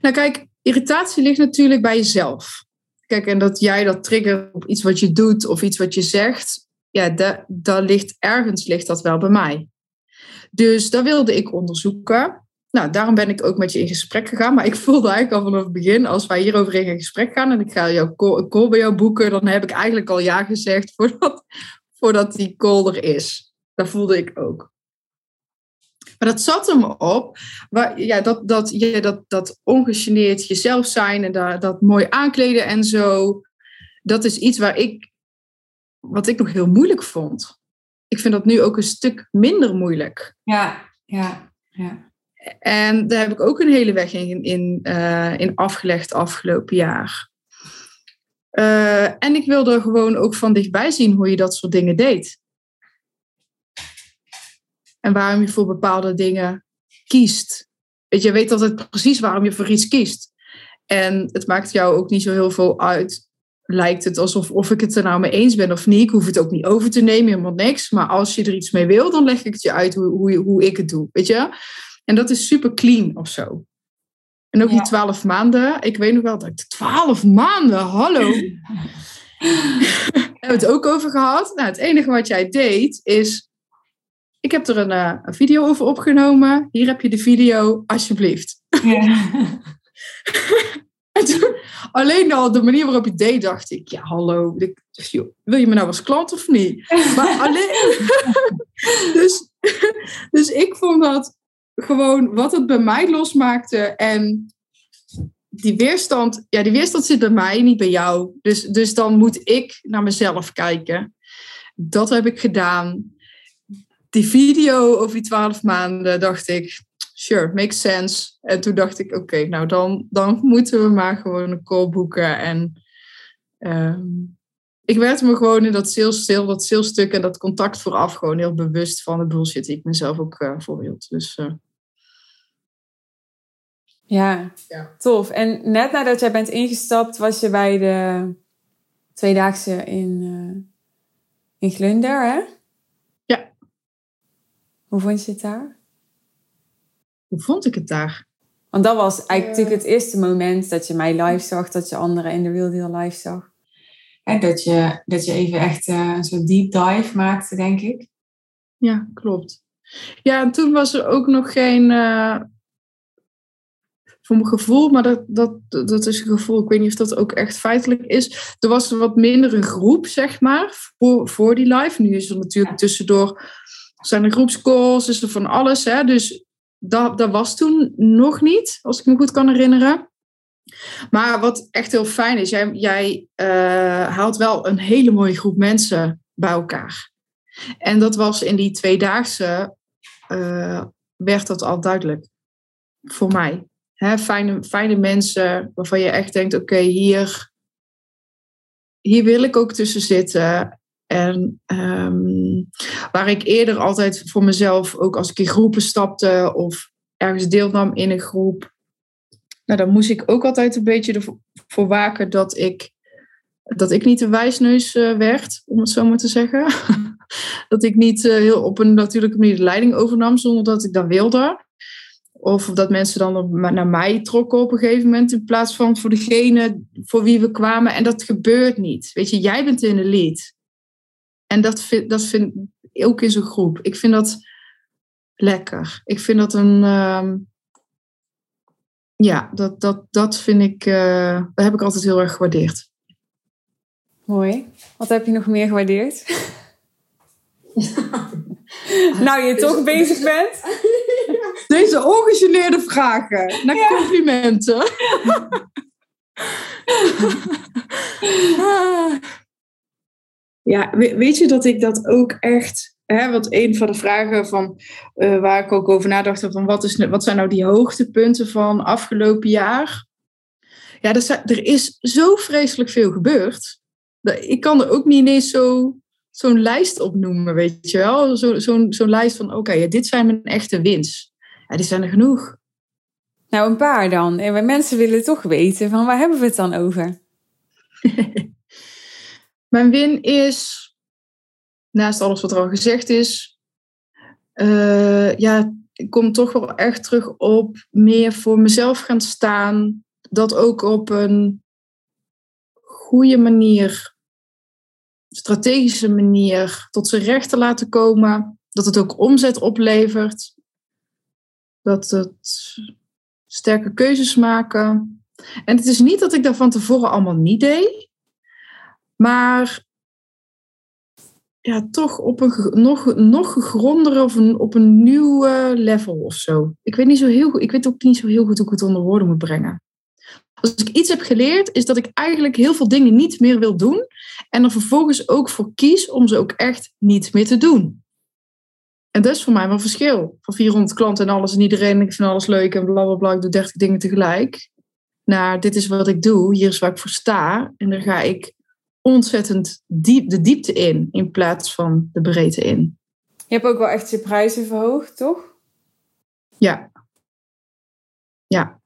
nou kijk, irritatie ligt natuurlijk bij jezelf. Kijk, en dat jij dat triggert op iets wat je doet of iets wat je zegt, ja, daar ligt ergens ligt dat wel bij mij. Dus dat wilde ik onderzoeken. Nou, daarom ben ik ook met je in gesprek gegaan. Maar ik voelde eigenlijk al vanaf het begin, als wij hierover in gesprek gaan en ik ga jouw call bij jou boeken, dan heb ik eigenlijk al ja gezegd voordat, voordat die call er is. Dat voelde ik ook. Maar dat zat hem op, waar, ja, dat, dat, ja, dat, dat ongegeneerd jezelf zijn en dat, dat mooi aankleden en zo. Dat is iets waar ik, wat ik nog heel moeilijk vond. Ik vind dat nu ook een stuk minder moeilijk. Ja, ja, ja. En daar heb ik ook een hele weg in, in, uh, in afgelegd afgelopen jaar. Uh, en ik wilde gewoon ook van dichtbij zien hoe je dat soort dingen deed. En waarom je voor bepaalde dingen kiest. Weet je, je weet altijd precies waarom je voor iets kiest. En het maakt jou ook niet zo heel veel uit. Lijkt het alsof of ik het er nou mee eens ben of niet. Ik hoef het ook niet over te nemen, helemaal niks. Maar als je er iets mee wil, dan leg ik het je uit hoe, hoe, hoe ik het doe. Weet je? En dat is super clean of zo. En ook die twaalf maanden. Ik weet nog wel dat ik twaalf maanden, hallo. hebben we het ook over gehad. Nou, het enige wat jij deed is. Ik heb er een, uh, een video over opgenomen. Hier heb je de video, alsjeblieft. Ja. toen, alleen al de manier waarop je deed, dacht ik, ja, hallo, wil je me nou als klant of niet? Maar alleen. dus, dus ik vond dat gewoon wat het bij mij losmaakte. En die weerstand, ja, die weerstand zit bij mij, niet bij jou. Dus, dus dan moet ik naar mezelf kijken. Dat heb ik gedaan. Die video over die twaalf maanden dacht ik, sure, makes sense. En toen dacht ik, oké, nou dan, dan moeten we maar gewoon een call boeken. En ehm, ik werd me gewoon in dat sales, dat salesstuk en dat contact vooraf gewoon heel bewust van de bullshit die ik mezelf ook uh, voorhield. Dus... Uh, ja, ja, tof. En net nadat jij bent ingestapt, was je bij de tweedaagse in, uh, in Glunder, hè? Hoe vond je het daar? Hoe vond ik het daar? Want dat was eigenlijk natuurlijk het eerste moment dat je mij live zag, dat je anderen in de Real Deal live zag. En dat je, dat je even echt uh, een soort deep dive maakte, denk ik. Ja, klopt. Ja, en toen was er ook nog geen, uh, voor mijn gevoel, maar dat, dat, dat is een gevoel, ik weet niet of dat ook echt feitelijk is. Er was een wat minder een groep, zeg maar, voor, voor die live. Nu is er natuurlijk tussendoor, zijn er groepscalls, is er van alles. Hè? Dus dat, dat was toen nog niet, als ik me goed kan herinneren. Maar wat echt heel fijn is, jij, jij uh, haalt wel een hele mooie groep mensen bij elkaar. En dat was in die tweedaagse, uh, werd dat al duidelijk voor mij. Fijne, fijne mensen waarvan je echt denkt, oké, hier, hier wil ik ook tussen zitten. En um, waar ik eerder altijd voor mezelf, ook als ik in groepen stapte of ergens deelnam in een groep, nou, dan moest ik ook altijd een beetje ervoor waken dat ik, dat ik niet de wijsneus uh, werd, om het zo maar te zeggen. dat ik niet uh, heel op een natuurlijke manier de leiding overnam zonder dat ik dat wilde. Of dat mensen dan naar mij trokken op een gegeven moment in plaats van voor degene voor wie we kwamen. En dat gebeurt niet. Weet je, jij bent in de lead. En dat vind, dat vind ook in zo'n groep. Ik vind dat lekker. Ik vind dat een. Uh, ja, dat, dat, dat vind ik. Uh, dat heb ik altijd heel erg gewaardeerd. Mooi. Wat heb je nog meer gewaardeerd? nou, je toch bezig bent. Deze ongegeneerde vragen naar complimenten. ja, weet je dat ik dat ook echt. Hè, want een van de vragen van, uh, waar ik ook over nadacht, van wat, is, wat zijn nou die hoogtepunten van afgelopen jaar? Ja, er, er is zo vreselijk veel gebeurd. Ik kan er ook niet ineens zo zo'n lijst opnoemen, weet je wel? Zo'n zo, zo lijst van, oké, ja, dit zijn mijn echte wins. Ja, die zijn er genoeg. Nou, een paar dan. En mensen willen toch weten, van waar hebben we het dan over? mijn win is, naast alles wat er al gezegd is, uh, ja, ik kom toch wel echt terug op meer voor mezelf gaan staan. Dat ook op een goede manier strategische manier tot zijn recht te laten komen. Dat het ook omzet oplevert. Dat het sterke keuzes maken. En het is niet dat ik dat van tevoren allemaal niet deed. Maar ja, toch op een nog, nog gegrondere of een, op een nieuw level of zo. Ik weet, niet zo heel ik weet ook niet zo heel goed hoe ik het onder woorden moet brengen. Als ik iets heb geleerd, is dat ik eigenlijk heel veel dingen niet meer wil doen. En er vervolgens ook voor kies om ze ook echt niet meer te doen. En dat is voor mij wel verschil. Van 400 klanten en alles en iedereen. Ik vind alles leuk en blablabla. Ik doe 30 dingen tegelijk. Naar dit is wat ik doe. Hier is waar ik voor sta. En daar ga ik ontzettend diep de diepte in. In plaats van de breedte in. Je hebt ook wel echt je prijzen verhoogd, toch? Ja. Ja.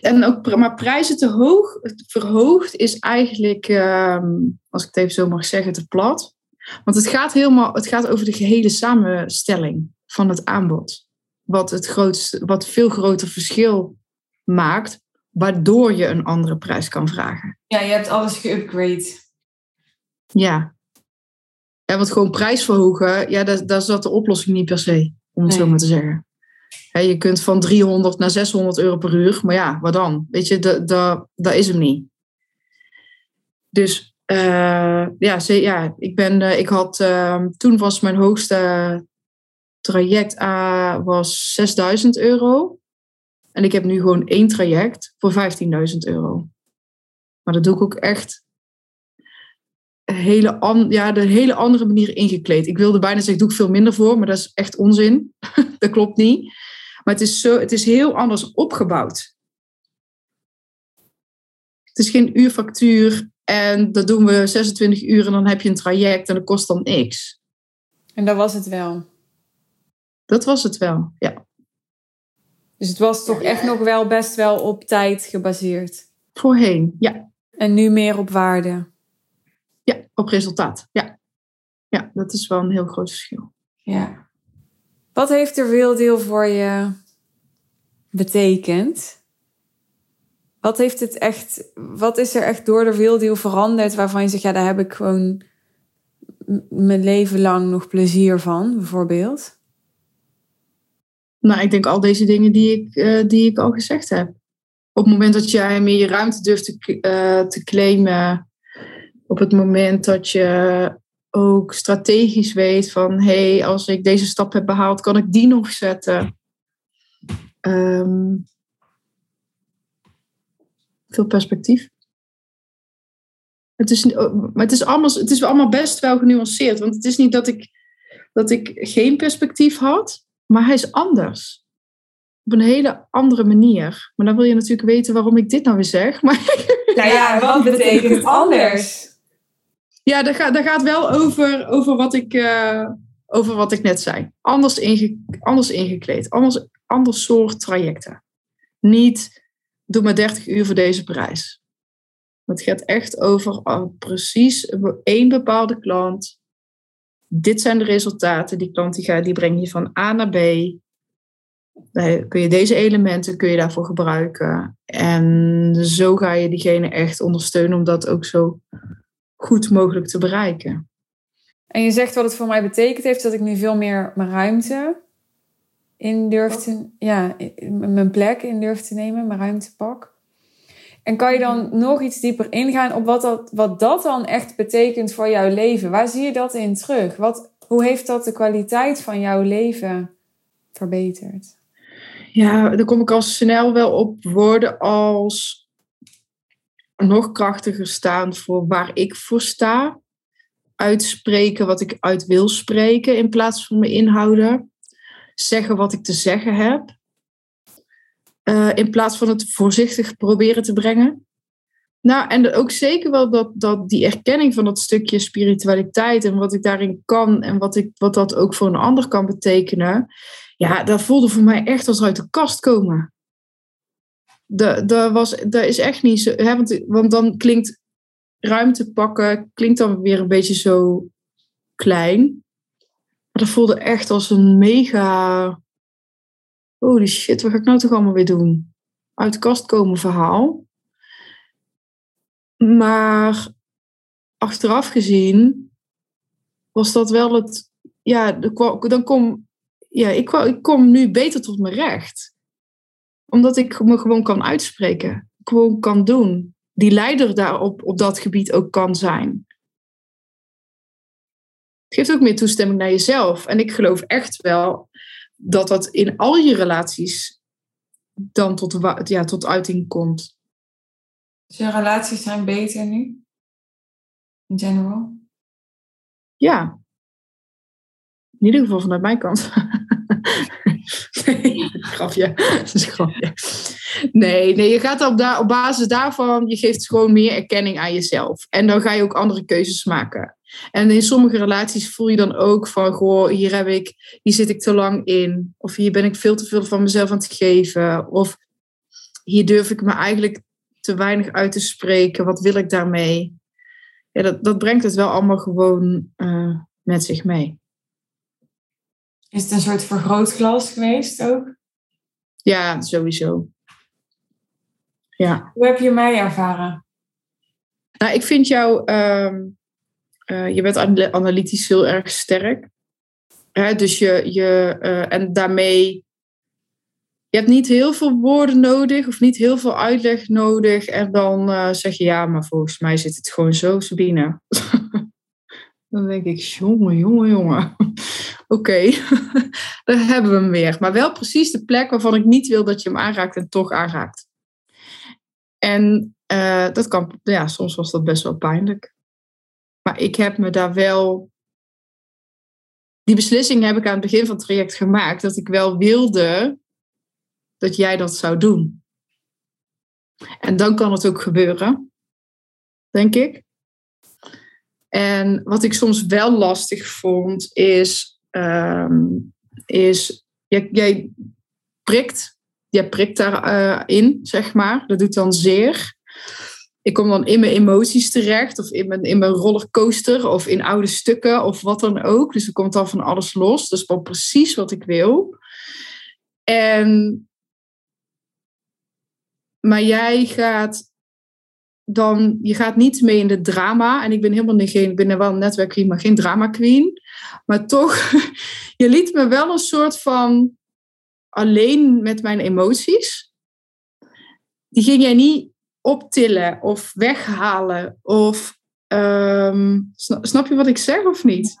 En ook, maar prijzen te hoog verhoogd is eigenlijk, ehm, als ik het even zo mag zeggen, te plat. Want het gaat, helemaal, het gaat over de gehele samenstelling van het aanbod. Wat, het grootste, wat veel groter verschil maakt, waardoor je een andere prijs kan vragen. Ja, je hebt alles geüpgrade. Ja. En wat gewoon prijs verhogen, ja, daar, daar zat de oplossing niet per se, om het zo maar te zeggen je kunt van 300 naar 600 euro per uur, maar ja, wat dan? Weet je, dat, dat, dat is hem niet. Dus uh, ja, ja, ik, ben, uh, ik had, uh, toen was mijn hoogste traject was 6000 euro. En ik heb nu gewoon één traject voor 15.000 euro. Maar dat doe ik ook echt hele, an, ja, de hele andere manier ingekleed. Ik wilde bijna zeggen, doe ik veel minder voor, maar dat is echt onzin. dat klopt niet. Maar het is, zo, het is heel anders opgebouwd. Het is geen uurfactuur en dat doen we 26 uur en dan heb je een traject en dat kost dan niks. En dat was het wel? Dat was het wel, ja. Dus het was toch echt nog wel best wel op tijd gebaseerd? Voorheen, ja. En nu meer op waarde? Ja, op resultaat, ja. Ja, dat is wel een heel groot verschil. Ja. Wat heeft er Real Deal voor je betekend? Wat heeft het echt, wat is er echt door de Real Deal veranderd waarvan je zegt, ja, daar heb ik gewoon mijn leven lang nog plezier van, bijvoorbeeld? Nou, ik denk al deze dingen die ik, uh, die ik al gezegd heb. Op het moment dat jij meer je ruimte durft te, uh, te claimen, op het moment dat je ook strategisch weet van hé, hey, als ik deze stap heb behaald, kan ik die nog zetten. Um, veel perspectief. Het is, maar het is, allemaal, het is allemaal best wel genuanceerd. Want het is niet dat ik, dat ik geen perspectief had, maar hij is anders. Op een hele andere manier. Maar dan wil je natuurlijk weten waarom ik dit nou weer zeg. Maar nou ja, wat betekent anders? Ja, dat gaat, dat gaat wel over, over, wat ik, uh, over wat ik net zei. Anders, inge, anders ingekleed. Anders, ander soort trajecten. Niet, doe maar 30 uur voor deze prijs. Het gaat echt over oh, precies één bepaalde klant. Dit zijn de resultaten. Die klant die, gaat, die breng je van A naar B. Kun je deze elementen kun je daarvoor gebruiken. En zo ga je diegene echt ondersteunen om dat ook zo goed mogelijk te bereiken. En je zegt wat het voor mij betekent heeft dat ik nu veel meer mijn ruimte in durf te, ja, mijn plek in durf te nemen, mijn ruimte pak. En kan je dan nog iets dieper ingaan op wat dat, wat dat dan echt betekent voor jouw leven? Waar zie je dat in terug? Wat, hoe heeft dat de kwaliteit van jouw leven verbeterd? Ja, dan kom ik al snel wel op woorden als nog krachtiger staan voor waar ik voor sta. Uitspreken wat ik uit wil spreken in plaats van me inhouden. Zeggen wat ik te zeggen heb. Uh, in plaats van het voorzichtig proberen te brengen. Nou, en ook zeker wel dat, dat die erkenning van dat stukje spiritualiteit en wat ik daarin kan en wat, ik, wat dat ook voor een ander kan betekenen. Ja, dat voelde voor mij echt als uit de kast komen dat, was, dat is echt niet zo. Hè, want, want dan klinkt ruimte pakken, klinkt dan weer een beetje zo klein. Maar dat voelde echt als een mega. Holy shit, wat ga ik nou toch allemaal weer doen? Uit de kast komen verhaal. Maar achteraf gezien was dat wel het. Ja, dan kom, ja ik, ik kom nu beter tot mijn recht omdat ik me gewoon kan uitspreken. Gewoon kan doen. Die leider daarop op dat gebied ook kan zijn. Het geeft ook meer toestemming naar jezelf. En ik geloof echt wel dat dat in al je relaties dan tot, ja, tot uiting komt. Dus je relaties zijn beter nu? In general? Ja. In ieder geval vanuit mijn kant. nee, is grapje. Nee, nee, je gaat op, op basis daarvan, je geeft gewoon meer erkenning aan jezelf. En dan ga je ook andere keuzes maken. En in sommige relaties voel je dan ook van, goh, hier, heb ik, hier zit ik te lang in. Of hier ben ik veel te veel van mezelf aan het geven. Of hier durf ik me eigenlijk te weinig uit te spreken. Wat wil ik daarmee? Ja, dat, dat brengt het wel allemaal gewoon uh, met zich mee. Is het een soort vergrootglas geweest ook? Ja, sowieso. Ja. Hoe heb je mij ervaren? Nou, ik vind jou, uh, uh, je bent analytisch heel erg sterk. Hè, dus je, je uh, en daarmee, je hebt niet heel veel woorden nodig of niet heel veel uitleg nodig. En dan uh, zeg je, ja, maar volgens mij zit het gewoon zo, Sabine. dan denk ik, jongen, jongen, jongen. Oké, daar hebben we hem weer. Maar wel precies de plek waarvan ik niet wil dat je hem aanraakt en toch aanraakt. En uh, dat kan, ja, soms was dat best wel pijnlijk. Maar ik heb me daar wel. Die beslissing heb ik aan het begin van het traject gemaakt. Dat ik wel wilde dat jij dat zou doen. En dan kan het ook gebeuren, denk ik. En wat ik soms wel lastig vond, is, um, is jij, jij, prikt, jij prikt daarin, uh, in, zeg maar. Dat doet dan zeer. Ik kom dan in mijn emoties terecht, of in mijn, in mijn rollercoaster, of in oude stukken, of wat dan ook. Dus er komt dan van alles los. Dat is wel precies wat ik wil. En maar jij gaat dan, je gaat niet mee in de drama. En ik ben helemaal niet geen, ik ben wel een netwerkqueen, maar geen drama queen. Maar toch, je liet me wel een soort van alleen met mijn emoties. Die ging jij niet optillen of weghalen. Of um, snap je wat ik zeg of niet?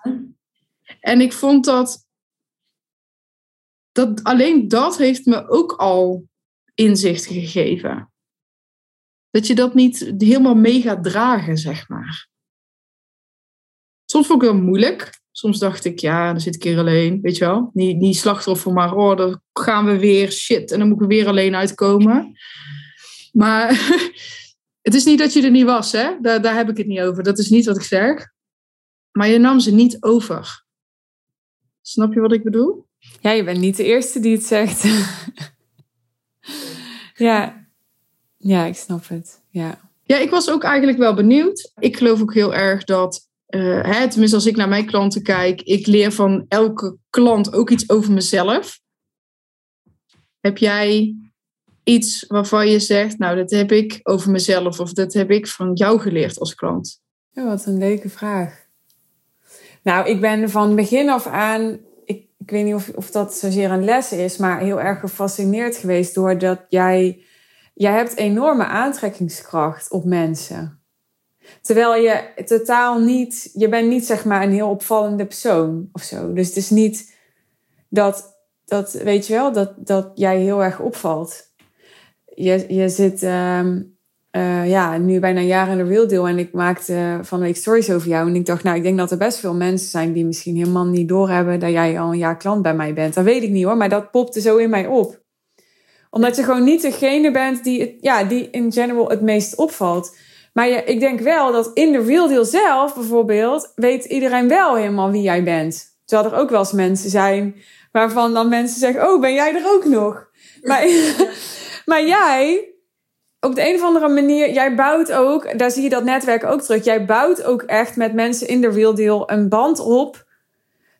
En ik vond dat, dat alleen dat heeft me ook al inzicht gegeven. Dat je dat niet helemaal mee gaat dragen, zeg maar. Soms vond ik het wel moeilijk. Soms dacht ik, ja, dan zit ik hier alleen, weet je wel. Niet, niet slachtoffer, maar oh, dan gaan we weer, shit. En dan moet ik weer alleen uitkomen. Maar het is niet dat je er niet was, hè. Daar, daar heb ik het niet over. Dat is niet wat ik zeg. Maar je nam ze niet over. Snap je wat ik bedoel? Ja, je bent niet de eerste die het zegt. Ja. Ja, ik snap het. Ja. ja, ik was ook eigenlijk wel benieuwd. Ik geloof ook heel erg dat, uh, hè, tenminste als ik naar mijn klanten kijk, ik leer van elke klant ook iets over mezelf. Heb jij iets waarvan je zegt, nou, dat heb ik over mezelf of dat heb ik van jou geleerd als klant? Ja, wat een leuke vraag. Nou, ik ben van begin af aan ik weet niet of, of dat zozeer een les is, maar heel erg gefascineerd geweest doordat jij, jij hebt enorme aantrekkingskracht op mensen. Terwijl je totaal niet, je bent niet zeg maar een heel opvallende persoon of zo. Dus het is niet dat, dat weet je wel, dat, dat jij heel erg opvalt. Je, je zit, um, uh, ja, nu bijna een jaar in de Real Deal. En ik maakte van de week stories over jou. En ik dacht, nou, ik denk dat er best veel mensen zijn die misschien helemaal niet doorhebben dat jij al een jaar klant bij mij bent. Dat weet ik niet hoor, maar dat popte zo in mij op. Omdat je gewoon niet degene bent die, ja, die in general het meest opvalt. Maar je, ik denk wel dat in de Real Deal zelf bijvoorbeeld, weet iedereen wel helemaal wie jij bent. Terwijl er ook wel eens mensen zijn waarvan dan mensen zeggen, oh, ben jij er ook nog? Maar, maar jij, op de een of andere manier, jij bouwt ook, daar zie je dat netwerk ook terug. Jij bouwt ook echt met mensen in de real deal een band op.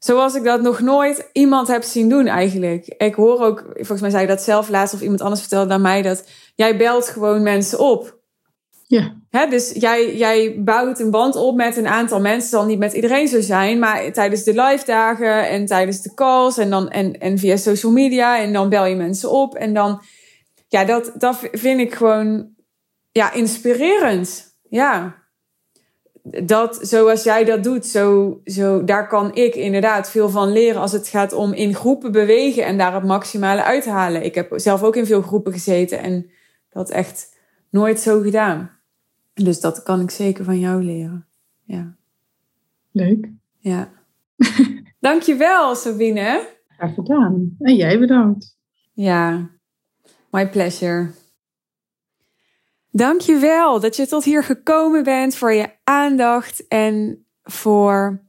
Zoals ik dat nog nooit iemand heb zien doen eigenlijk. Ik hoor ook, volgens mij zei je dat zelf laatst of iemand anders vertelde aan mij dat jij belt gewoon mensen op. Ja. Hè, dus jij, jij bouwt een band op met een aantal mensen. zal niet met iedereen zo zijn, maar tijdens de live dagen en tijdens de calls en, dan, en, en via social media. En dan bel je mensen op en dan ja, dat, dat vind ik gewoon ja, inspirerend. Ja. Dat zoals jij dat doet, zo, zo, daar kan ik inderdaad veel van leren als het gaat om in groepen bewegen en daar het maximale uithalen. Ik heb zelf ook in veel groepen gezeten en dat echt nooit zo gedaan. Dus dat kan ik zeker van jou leren. Ja. Leuk. Ja. Dankjewel, Sabine. Graag gedaan. En jij bedankt. Ja, My pleasure. Dankjewel dat je tot hier gekomen bent voor je aandacht en voor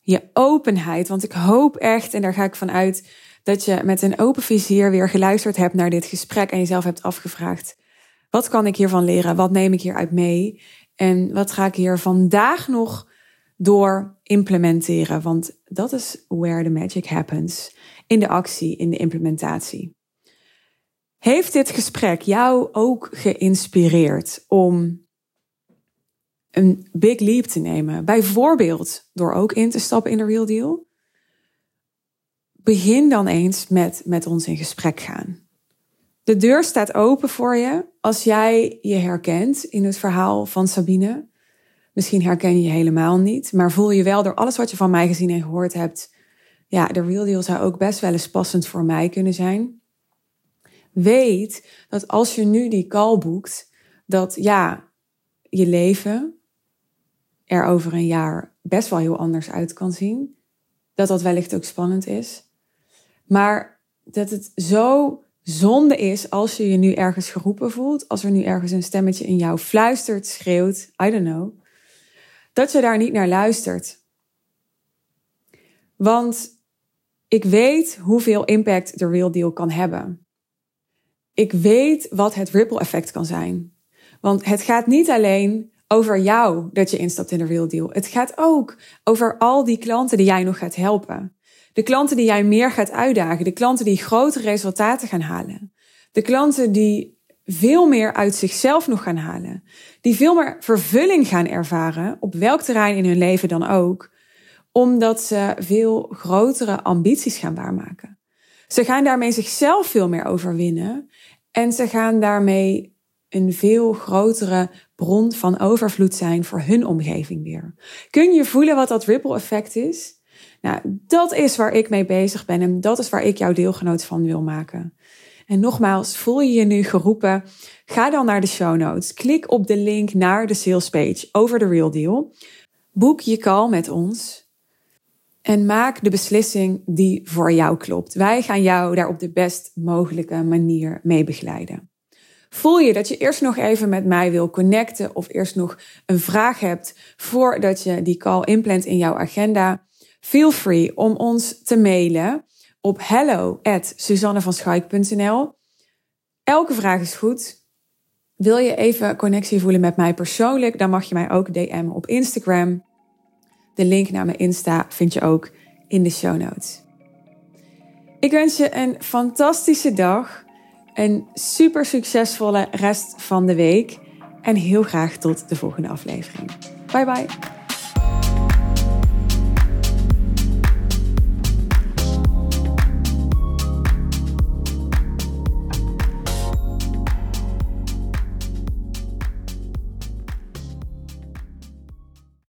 je openheid. Want ik hoop echt, en daar ga ik van uit, dat je met een open vizier weer geluisterd hebt naar dit gesprek en jezelf hebt afgevraagd: wat kan ik hiervan leren? Wat neem ik hieruit mee? En wat ga ik hier vandaag nog door implementeren? Want dat is where the magic happens. In de actie, in de implementatie. Heeft dit gesprek jou ook geïnspireerd om een big leap te nemen? Bijvoorbeeld door ook in te stappen in de Real Deal? Begin dan eens met met ons in gesprek gaan. De deur staat open voor je als jij je herkent in het verhaal van Sabine. Misschien herken je je helemaal niet, maar voel je wel door alles wat je van mij gezien en gehoord hebt. Ja, de Real Deal zou ook best wel eens passend voor mij kunnen zijn. Weet dat als je nu die call boekt, dat ja, je leven er over een jaar best wel heel anders uit kan zien. Dat dat wellicht ook spannend is. Maar dat het zo zonde is als je je nu ergens geroepen voelt, als er nu ergens een stemmetje in jou fluistert, schreeuwt, I don't know, dat je daar niet naar luistert. Want ik weet hoeveel impact de Real Deal kan hebben. Ik weet wat het ripple effect kan zijn. Want het gaat niet alleen over jou dat je instapt in de Real Deal. Het gaat ook over al die klanten die jij nog gaat helpen. De klanten die jij meer gaat uitdagen. De klanten die grote resultaten gaan halen. De klanten die veel meer uit zichzelf nog gaan halen. Die veel meer vervulling gaan ervaren, op welk terrein in hun leven dan ook, omdat ze veel grotere ambities gaan waarmaken. Ze gaan daarmee zichzelf veel meer overwinnen en ze gaan daarmee een veel grotere bron van overvloed zijn voor hun omgeving weer. Kun je voelen wat dat ripple effect is? Nou, dat is waar ik mee bezig ben en dat is waar ik jouw deelgenoot van wil maken. En nogmaals, voel je je nu geroepen? Ga dan naar de show notes. Klik op de link naar de sales page over de Real Deal. Boek je call met ons. En maak de beslissing die voor jou klopt. Wij gaan jou daar op de best mogelijke manier mee begeleiden. Voel je dat je eerst nog even met mij wil connecten of eerst nog een vraag hebt voordat je die call inplant in jouw agenda? Feel free om ons te mailen op hello at Elke vraag is goed. Wil je even connectie voelen met mij persoonlijk, dan mag je mij ook DM'en op Instagram. De link naar mijn Insta vind je ook in de show notes. Ik wens je een fantastische dag, een super succesvolle rest van de week en heel graag tot de volgende aflevering. Bye bye.